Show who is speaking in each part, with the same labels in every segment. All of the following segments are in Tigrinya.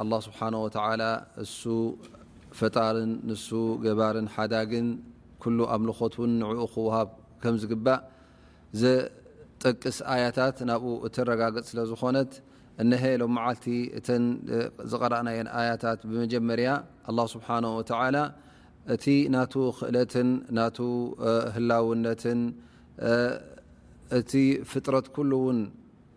Speaker 1: ኣላህ ስብሓነሁ ወተዓላ እሱ ፈጣርን ንሱ ገባርን ሓዳግን ኩሉ ኣምልኾት እውን ንዕኡ ክወሃብ ከም ዝግባእ ዘጠቅስ ኣያታት ናብኡ እተረጋግፅ ስለ ዝኾነት እነሀ ሎም መዓልቲ እተን ዝቐረእናየን ኣያታት ብመጀመርያ ኣላህ ስብሓነሁ ወተዓላ እቲ ናቱ ክእለትን ናቱ ህላውነትን እቲ ፍጥረት ኩሉ እውን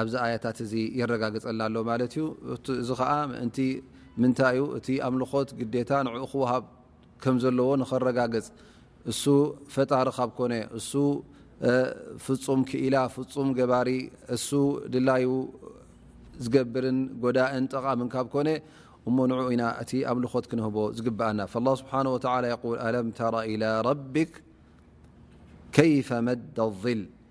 Speaker 1: ኣብዚ ኣያታት እዚ የረጋግፀልና ኣሎ ማለት እዩ እዚ ከዓ ምእንቲ ምንታይ እዩ እቲ ኣምልኾት ግዴታ ንዕኡ ክወሃብ ከም ዘለዎ ንኸረጋግፅ እሱ ፈጣሪ ካብ ኮነ እሱ ፍፁም ክኢላ ፍፁም ገባሪ እሱ ድላዩ ዝገብርን ጎዳእን ጠቓምን ካብ ኮነ እሞ ንዕኡ ኢና እቲ ኣምልኾት ክንህቦ ዝግብኣና ላ ስብሓን ወተላ የል ኣለም ተራ ኢላ ረቢክ ከይፈ መዳ ል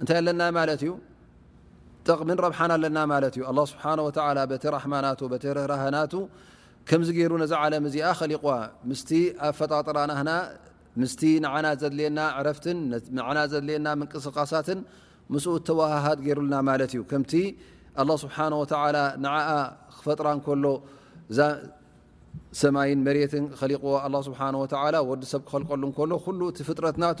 Speaker 1: እንታይ ኣለና ማለት እዩ ጥቕሚን ረብሓን ኣለና ማለት እዩ ኣላ ስብሓን ወተላ በቲ ራሕማ ናቱ በቲ ርህራሃ ናቱ ከምዚ ገይሩ ነዚ ዓለም እዚኣ ኸሊቕዋ ምስቲ ኣፈጣጥራ ናህና ምስቲ ንዓና ዘድልየና ዕረፍትን ንዓና ዘድልየና ምንቅስቃሳትን ምስኡ እተዋሃሃድ ገይሩልና ማለት እዩ ከምቲ ኣላ ስብሓን ወተላ ንዓኣ ክፈጥራ እንከሎ እዛ ሰማይን መሬትን ኸሊቕዎ ኣላ ስብሓን ወተላ ወዲ ሰብ ክኸልቀሉ እንከሎ ኩሉ እቲ ፍጥረት ናቱ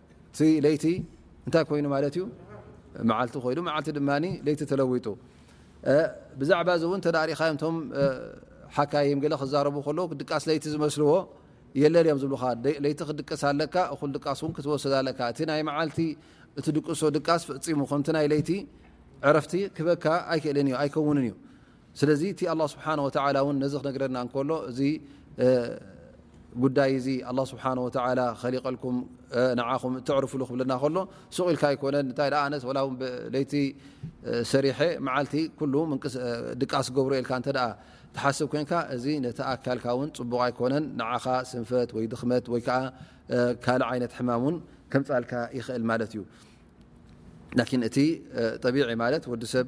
Speaker 1: እቲ ለይቲ እንታይ ኮይኑ ማለት እዩ መዓልቲ ኮይኑ መዓልቲ ድማ ለይቲ ተለዊጡ ብዛዕባ እዚ እውን ተዳሪኻዮም ቶም ሓካይም ገለ ክዛረቡ ከለዉ ክድቃስ ለይቲ ዝመስልዎ የለን እዮም ዝብልካ ለይቲ ክድቅስ ኣለካ እኹል ድቃስ እውን ክትወስድ ኣለካ እቲ ናይ መዓልቲ እቲ ድቅሶ ድቃስ ፈፂሙ ከምቲ ናይ ለይቲ ዕረፍቲ ክበካ ኣይክእልን እዩ ኣይከውንን እዩ ስለዚ እቲ ኣላ ስብሓን ወተላ እውን ነዚ ክነግረና እንከሎ እዚ ጉዳይ እዚ ኣላ ስብሓን ወተላ ከሊቀልኩም ንዓኹም እተዕርፍሉ ክብለና ከሎ ሱቅ ኢልካ ኣይኮነን እንታይ ኣ ነስ ወላ ለይቲ ሰሪሐ መዓልቲ ኩሉ ድቃስ ገብሩ የልካ እተ ትሓስብ ኮንካ እዚ ነቲ ኣካልካ እውን ፅቡቕ ኣይኮነን ንዓኻ ስንፈት ወይ ድኽመት ወይ ከዓ ካልእ ዓይነት ሕማም እውን ከምፃልካ ይኽእል ማለት እዩ ላኪን እቲ ጠቢዒ ማለት ወዲ ሰብ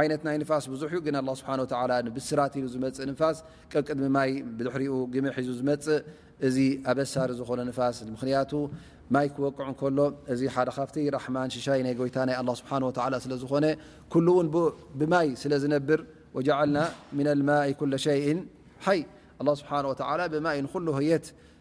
Speaker 1: ዓይነት ናይ ንፋስ ብዙሕ እዩ ግን ኣላ ስብሓን ወተላ ንብስራት ኢሉ ዝመፅእ ንፋስ ቀቅድሚ ማይ ብድሕሪኡ ግመ ሒዙ ዝመፅእ እዚ ኣበሳሪ ዝኾነ ንፋስ ምክንያቱ ማይ ክወቅዕ እንከሎ እዚ ሓደ ካብቲ ራሕማን ሽሻይ ናይ ጎይታ ናይ ኣላ ስብሓን ወተላ ስለ ዝኾነ ኩሉ እውን ብማይ ስለ ዝነብር ወጃዓልና ምን ልማይ ኩለ ሸይን ሓይ ኣላ ስብሓን ወተላ ብማይ ንኩሉ ህየት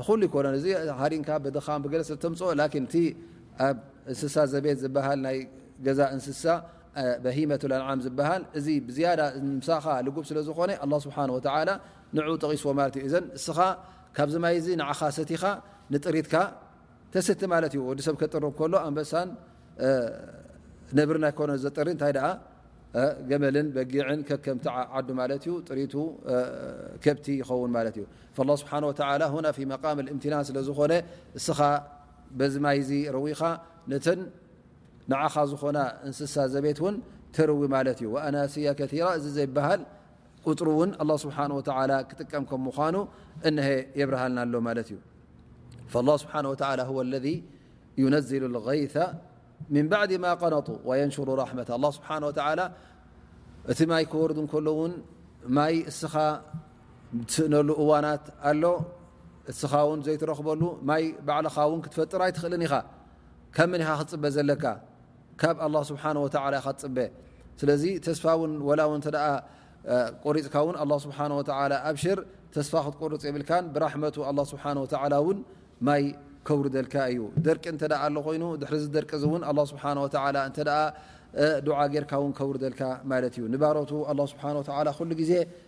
Speaker 1: እኹል ይኮነን እዚ ሃዲንካ ብድኻ ብገለ ስለ ተምፅኦ ላኪን እቲ ኣብ እንስሳ ዘቤት ዝበሃል ናይ ገዛ እንስሳ በሂመት ኣንዓም ዝበሃል እዚ ብዝያዳ ምሳኻ ልጉብ ስለ ዝኾነ ኣላ ስብሓን ወተዓላ ንዑ ጠቒስዎ ማለት እዩ እዘን እስኻ ካብዚ ማይ እዚ ንዓኻ ሰቲኻ ንጥሪትካ ተስቲ ማለት እዩ ወዲ ሰብ ከጥሪ ከሎ ኣንበሳን ነብርን ኣይኮነን ዘጥሪ እንታይ ደኣ ገመልን በጊዕን ከከም ዓዱ ማለት እዩ ጥሪቱ ከብቲ ይኸውን ማለት እዩ ላ ስብሓን ወተላ ሁና ፊ መቃም እምትናን ስለ ዝኾነ እስኻ በዚ ማይ እዚ ረዊኻ ነተን ንዓኻ ዝኾና እንስሳ ዘቤት እውን ተርዊ ማለት እዩ ኣናስያ ከራ እዚ ዘይበሃል ቁፅሩ እውን ኣላ ስብሓን ወተላ ክጥቀም ከም ምኳኑ እነሀ የብርሃልና ኣሎ ማለት እዩ ላ ስብሓን ወተላ ወ ለذ ዩነዝሉ غይث ምን ባዕድ ማ ቀነጡ ወየንሽሩ ራሕመት ኣ ስብሓ ወላ እቲ ማይ ክወርዱ ከሎ እውን ማይ እስኻ ትስእነሉ እዋናት ኣሎ እስኻ ውን ዘይትረኽበሉ ማይ ባዕልኻ ውን ክትፈጥር ኣይትኽእልን ኢኻ ካብ ምን ኢኻ ክትፅበ ዘለካ ካብ ኣላህ ስብሓን ወተዓላ ኢኻ ትፅበ ስለዚ ተስፋ ውን ወላ ውን እተ ቆሪፅካ ውን ኣላ ስብሓን ወተላ ኣብሽር ተስፋ ክትቁርፅ የብልካን ብራሕመቱ ኣላ ስብሓን ወተላ እውን ማይ ከውርደልካ እዩ ደርቂ እንተ ኣሎ ኮይኑ ድሕሪ ዚ ደርቂ እዚ እውን ኣላ ስብሓን ወተላ እንተ ዱዓ ጌርካ ውን ከውርደልካ ማለት እዩ ንባሮቱ ኣላ ስብሓን ወተላ ኩሉ ግዜ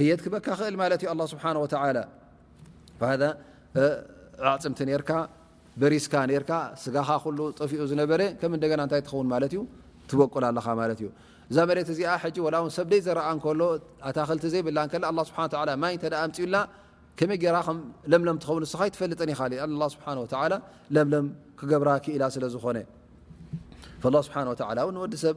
Speaker 1: ህየት ክበካ ክእል ማለት እዩ ኣላ ስብሓን ወተላ ሃ ኣዕፅምቲ ነርካ በሪስካ ነርካ ስጋኻ ኩሉ ጠፊኡ ዝነበረ ከም እንደገና እንታይ ትኸውን ማለት እዩ ትበቁል ኣለኻ ማለት እዩ እዛ መሬት እዚኣ ሕጂ ወላ ውን ሰብደይ ዘረኣ ከሎ ኣታክልቲ ዘይብላ ከላ ኣላ ስብሓ ላ ማይ እንተ ኣምፅኡልና ከመይ ገይራ ከም ለምለም ትኸውን ንስኻ ይትፈልጥን ኢኻ ኣ ስብሓ ወላ ለምለም ክገብራ ክኢላ ስለ ዝኾነ ስብሓ ወላ ን ወዲ ሰብ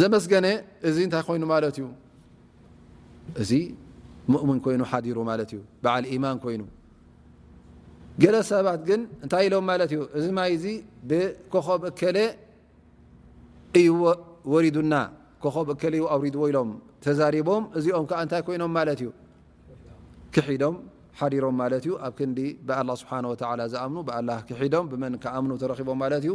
Speaker 1: ዘመስገነ እዚ እንታይ ኮይኑ ማለት እዩ እዚ ሙእምን ኮይኑ ሓዲሩ ማለት እዩ በዓል ኢማን ኮይኑ ገለ ሰባት ግን እንታይ ኢሎም ማለት እዩ እዚ ማይ እዚ ብኮኸብ እከለ እዩ ወሪዱና ኮኸብ እከለ እዩ ኣውሪድዎ ኢሎም ተዛሪቦም እዚኦም ከዓ እንታይ ኮይኖም ማለት እዩ ክሒዶም ሓዲሮም ማለት እዩ ኣብ ክንዲ ብኣላ ስብሓን ወተላ ዝኣምኑ ብኣላ ክሒዶም ብመን ክኣምኑ ተረኪቦም ማለት እዩ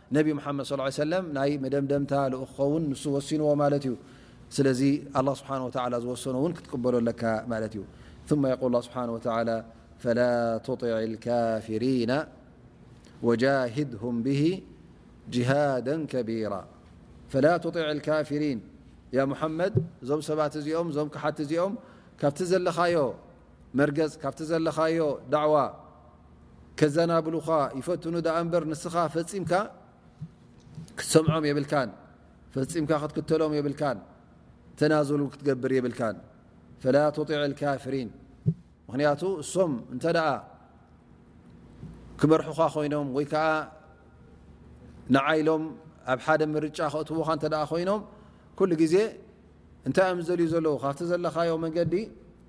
Speaker 1: ነቢ ሙሓመድ ሰለላሁ ዓለይሂ ወሰለም ናይ መደምደምታ ልኡኽ ክኸውን ንሱ ወሲንዎ ማለት እዩ። ስለዚ ኣላህ ስብሓነሁ ወተዓላ ዝወሰኖ እውን ክትቅበሎ ኣለካ ማለት እዩ። ثመ የቁል ላህ ስብሓነሁ ወተዓላ ፈላ ቱጢዕ ልካፊሪነ ወጃሂድሁም ብሂ ጅሃደ ከቢራ ፈላ ቱጢዕ ልካፊሪን ያ ሙሓመድ እዞም ሰባት እዚኦም እዞም ክሓድቲ እዚኦም ካብቲ ዘለኻዮ መርገፅ ካብቲ ዘለኻዮ ዳዕዋ ከዘናብሉኻ ይፈትኑ ደኣ እምበር ንስኻ ፈጺምካ ክትሰምዖም የብልካን ፈጺምካ ክትክተሎም የብልካን ተናዝሉ ክትገብር የብልካን ፈላ ትጢዕ ልካፍሪን ምክንያቱ እሶም እንተ ክመርሑኻ ኮይኖም ወይ ከዓ ንዓይሎም ኣብ ሓደ ምርጫ ክእትዉኻ እተ ኮይኖም ኩሉ ግዜ እንታይ እዮም ዝደልዩ ዘለዉ ካብቲ ዘለካዮ መንገዲ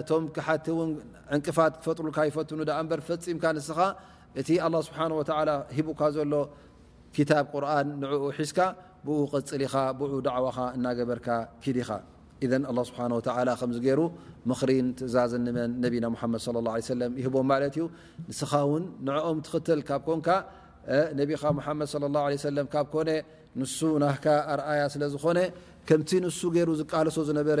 Speaker 1: እቶም ክሓቲ ውን ዕንቅፋት ክፈጥሩልካ ይፈትኑ ደኣ እምበር ፈፂምካ ንስኻ እቲ ኣላ ስብሓን ወተላ ሂቡካ ዘሎ ክታብ ቁርን ንዕኡ ሒዝካ ብኡ ቀፅል ኢኻ ብኡ ዳዕዋኻ እናገበርካ ኪድ ኢኻ እዘ ኣላ ስብሓን ወተላ ከምዚ ገይሩ ምኽሪን ትእዛዝን ንመን ነቢና ሙሓመድ ስለ ላ ሰለም ይህቦም ማለት እዩ ንስኻ ውን ንዕኦም ትኽተል ካብ ኮንካ ነቢኻ ሙሓመድ ስለ ላ ሰለም ካብ ኮነ ንሱ ናህካ ኣርኣያ ስለ ዝኾነ ከምቲ ንሱ ገይሩ ዝቃለሶ ዝነበረ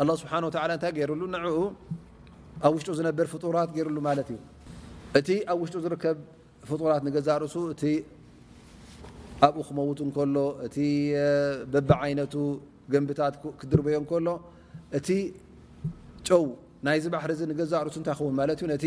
Speaker 1: ኣላ ስብሓን ወተላ እንታይ ገይሩሉ ንኡ ኣብ ውሽጡ ዝነብር ፍጡራት ገይሩሉ ማለት እዩ እቲ ኣብ ውሽጡ ዝርከብ ፍጡራት ንገዛ ርእሱ እቲ ኣብኡ ክመውት እንከሎ እቲ በቢ ዓይነቱ ገንብታት ክድርበዮ እንከሎ እቲ ጨው ናይዚ ባሕሪ እዚ ንገዛ ርእሱ እንታይ ክኸውን ማለት እዩ ነቲ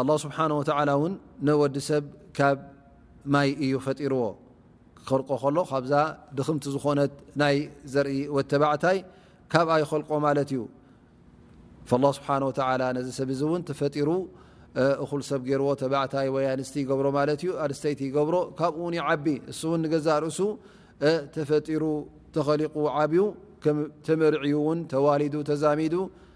Speaker 1: ኣላህ ስብሓነሁ ወተዓላ እውን ንወዲ ሰብ ካብ ማይ እዩ ፈጢርዎ ክኸልቆ ከሎ ካብዛ ድኽምቲ ዝኾነት ናይ ዘርኢ ወተባዕታይ ካብኣ ይኸልቆ ማለት እዩ ላ ስብሓን ወተላ ነዚ ሰብ እዚ እውን ተፈጢሩ እኹል ሰብ ገይርዎ ተባዕታይ ወይ ኣንስቲ ይገብሮ ማለት እዩ ኣንስተይቲ ይገብሮ ካብኡ ውን ይዓቢ እሱ እውን ንገዛእ ርእሱ ተፈጢሩ ተኸሊቁ ዓብዩ ከም ተመርዕዩ እውን ተዋሊዱ ተዛሚዱ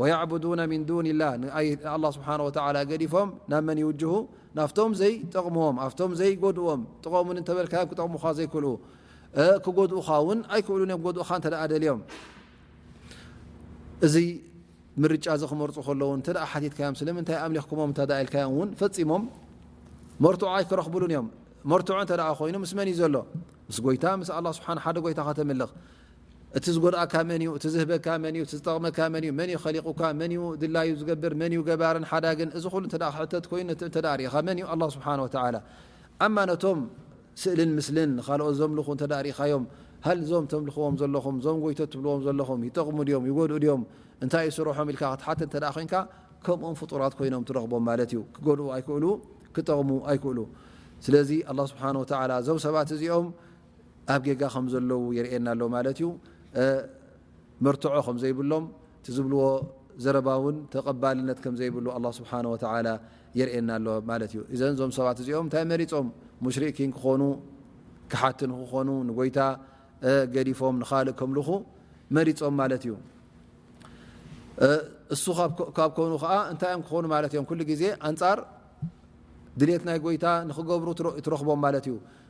Speaker 1: ወየዕቡዱነ ምን ዱንላህ ንኣላህ ስብሓን ወተላ ገዲፎም ናብ መን ይውጅሁ ናብቶም ዘይጠቕምዎም ኣብቶም ዘይጎድዎም ጥቐሙን እንተበልካዮም ክጠቕሙኻ ዘይክእሉ ክጎድኡኻ እውን ኣይክእሉን እዮም ጎድኡኻ እንተ ደልዮም እዚ ምርጫ እዚ ክመርፁ ከለዉ እንተ ሓቲትካዮም ስለምንታይ ኣምሊኽኩሞም እተ ኢልካዮም እውን ፈፂሞም መርትዖ ኣይክረኽብሉን እዮም መርትዖ እንተ ኮይኑ ምስ መን እዩ ዘሎ ምስ ጎይታ ምስ ኣላ ስብሓ ሓደ ጎይታ ከተምልኽ እቲ ዝጎድኣካ መን እዩ እቲ ዝህበካ መን እዩ እቲ ዝጠቕመካ መን እዩ መን እዩ ከሊቑካ መን እዩ ድላዩ ዝገብር መን እዩ ገባርን ሓዳግን እዚ ኩሉ እንተ ክሕተት ኮይኑ እቲ እንተ ርኢኻ መን እዩ ኣላ ስብሓን ወተዓላ ኣማ ነቶም ስእልን ምስልን ንኻልኦት ዘምልኹ እንተ ርኢኻዮም ሃልዞም ተምልኽዎም ዘለኹም ዞም ጎይቶ ትብልዎም ዘለኹም ይጠቕሙ ድኦም ይጎድኡ ድኦም እንታይ እዩ ስርሖም ኢልካ ክትሓተ እተ ኮንካ ከምኡም ፍጡራት ኮይኖም ትረኽቦም ማለት እዩ ክጎድኡ ኣይክእሉ ክጠቕሙ ኣይክእሉ ስለዚ ኣላ ስብሓን ወተዓላ እዞም ሰባት እዚኦም ኣብ ጌጋ ከም ዘለዉ የርእየና ኣሎ ማለት እዩ መርትዖ ከም ዘይብሎም እቲ ዝብልዎ ዘረባ እውን ተቐባልነት ከም ዘይብሉ ኣላ ስብሓን ወተዓላ የርእየና ኣሎ ማለት እዩ እዘን እዞም ሰባት እዚኦም እንታይ መሪፆም ሙሽሪኪን ክኾኑ ክሓቲ ንክኾኑ ንጎይታ ገዲፎም ንካልእ ከምልኹ መሪፆም ማለት እዩ እሱ ካብ ኮኑ ከዓ እንታይ እዮም ክኾኑ ማለት እዮም ኩሉ ግዜ ኣንፃር ድሌት ናይ ጎይታ ንክገብሩ ትረኽቦም ማለት እዩ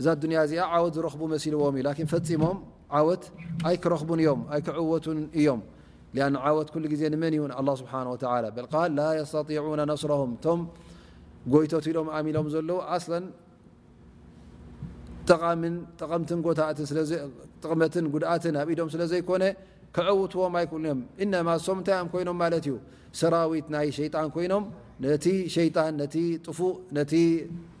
Speaker 1: እዛ ኣዱንያ እዚኣ ዓወት ዝረኽቡ መሲልዎም እዩ ላኪን ፈፂሞም ዓወት ኣይክረኽቡን እዮም ኣይክዕወቱን እዮም ሊኣን ዓወት ኩሉ ግዜ ንመን እዩ ንኣላ ስብሓን ወተላ በልቃል ላ የስተጢዑና ነስሮም እቶም ጎይቶት ኢሎም ኣሚሎም ዘለዉ ኣስለን ጠቓምን ጠቐምትን ጎታእትን ጥቕመትን ጉድኣትን ኣብ ኢዶም ስለ ዘይኮነ ክዕውትዎም ኣይክእሉ እዮም እነማ ሶም እንታይ እዮም ኮይኖም ማለት እዩ ሰራዊት ናይ ሸይጣን ኮይኖም ነቲ ሸይጣን ነቲ ጥፉእ ነቲ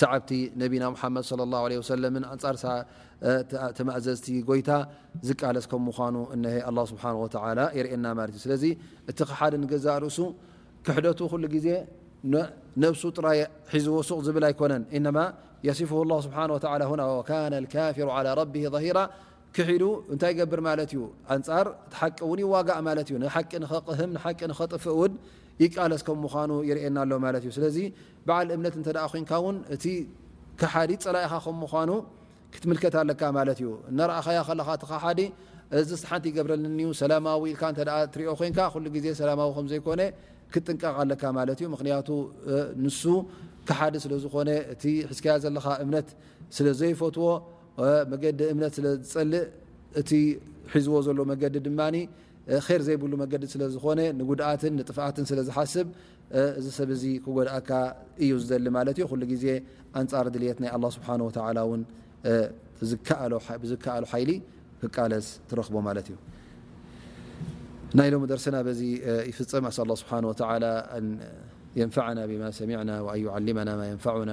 Speaker 1: ሰዓብቲ ነቢና ሙሓመድ صለ ላه ለ ወሰለምን ኣንጻር ተማእዘዝቲ ጎይታ ዝቃለስ ከም ምዃኑ እነ ኣላ ስብሓን ወተላ የርእየና ማለት እዩ ስለዚ እቲ ክሓደ ንገዛእ ርእሱ ክሕደቱ ኩሉ ግዜ ነብሱ ጥራይ ሒዝዎ ሱቕ ዝብል ኣይኮነን እነማ የስፍ ላ ስብሓ ወላ ና ወካነ ልካፊሩ ዓላ ረቢ ሂራ ክሒዱ እንታይ ይገብር ማለት እዩ ኣንጻር እቲ ሓቂ እውን ይዋጋእ ማለት እዩ ንሓቂ ንኸቕህም ንሓቂ ንኸጥፍእ እውን ይቃለስ ከም ምዃኑ ይርእየና ኣሎ ማለት እዩ ስለዚ በዓል እምነት እንተ ኮንካ እውን እቲ ከሓዲ ጸላኢኻ ከም ምዃኑ ክትምልከት ኣለካ ማለት እዩ እናረኣኻያ ከለኻ እቲ ከሓዲ እዚ ሓንቲ ይገብረልኒ እዩ ሰላማዊ ኢልካ እንተ ትሪኦ ኮንካ ኩሉ ግዜ ሰላማዊ ከም ዘይኮነ ክትጥንቀቕ ኣለካ ማለት እዩ ምክንያቱ ንሱ ከሓዲ ስለ ዝኾነ እቲ ሕዝካያ ዘለኻ እምነት ስለ ዘይፈትዎ መገዲ እምነት ስለ ዝጸልእ እቲ ሒዝዎ ዘሎ መገዲ ድማ ር ዘይብሉ መገዲ ስለ ዝኾነ ንጉድኣትን ንጥፍኣትን ስለ ዝሓስብ እዚ ሰብ እዚ ክጎድኣካ እዩ ዝደሊ ማለት እዩ ኩሉ ግዜ ኣንጻር ድልት ናይ ኣላ ስብሓን ወተላ ውን ብዝከኣሎ ሓይሊ ክቃለስ ትረኽቦ ማለት እዩ ናይ ሎም ደርስና በዚ ይፍፀም ኣስኣላ ስብሓን ወተላ ኣን የንፈዕና ብማ ሰሚዕና ኣን ዩዓሊመና ማ የንፈዑና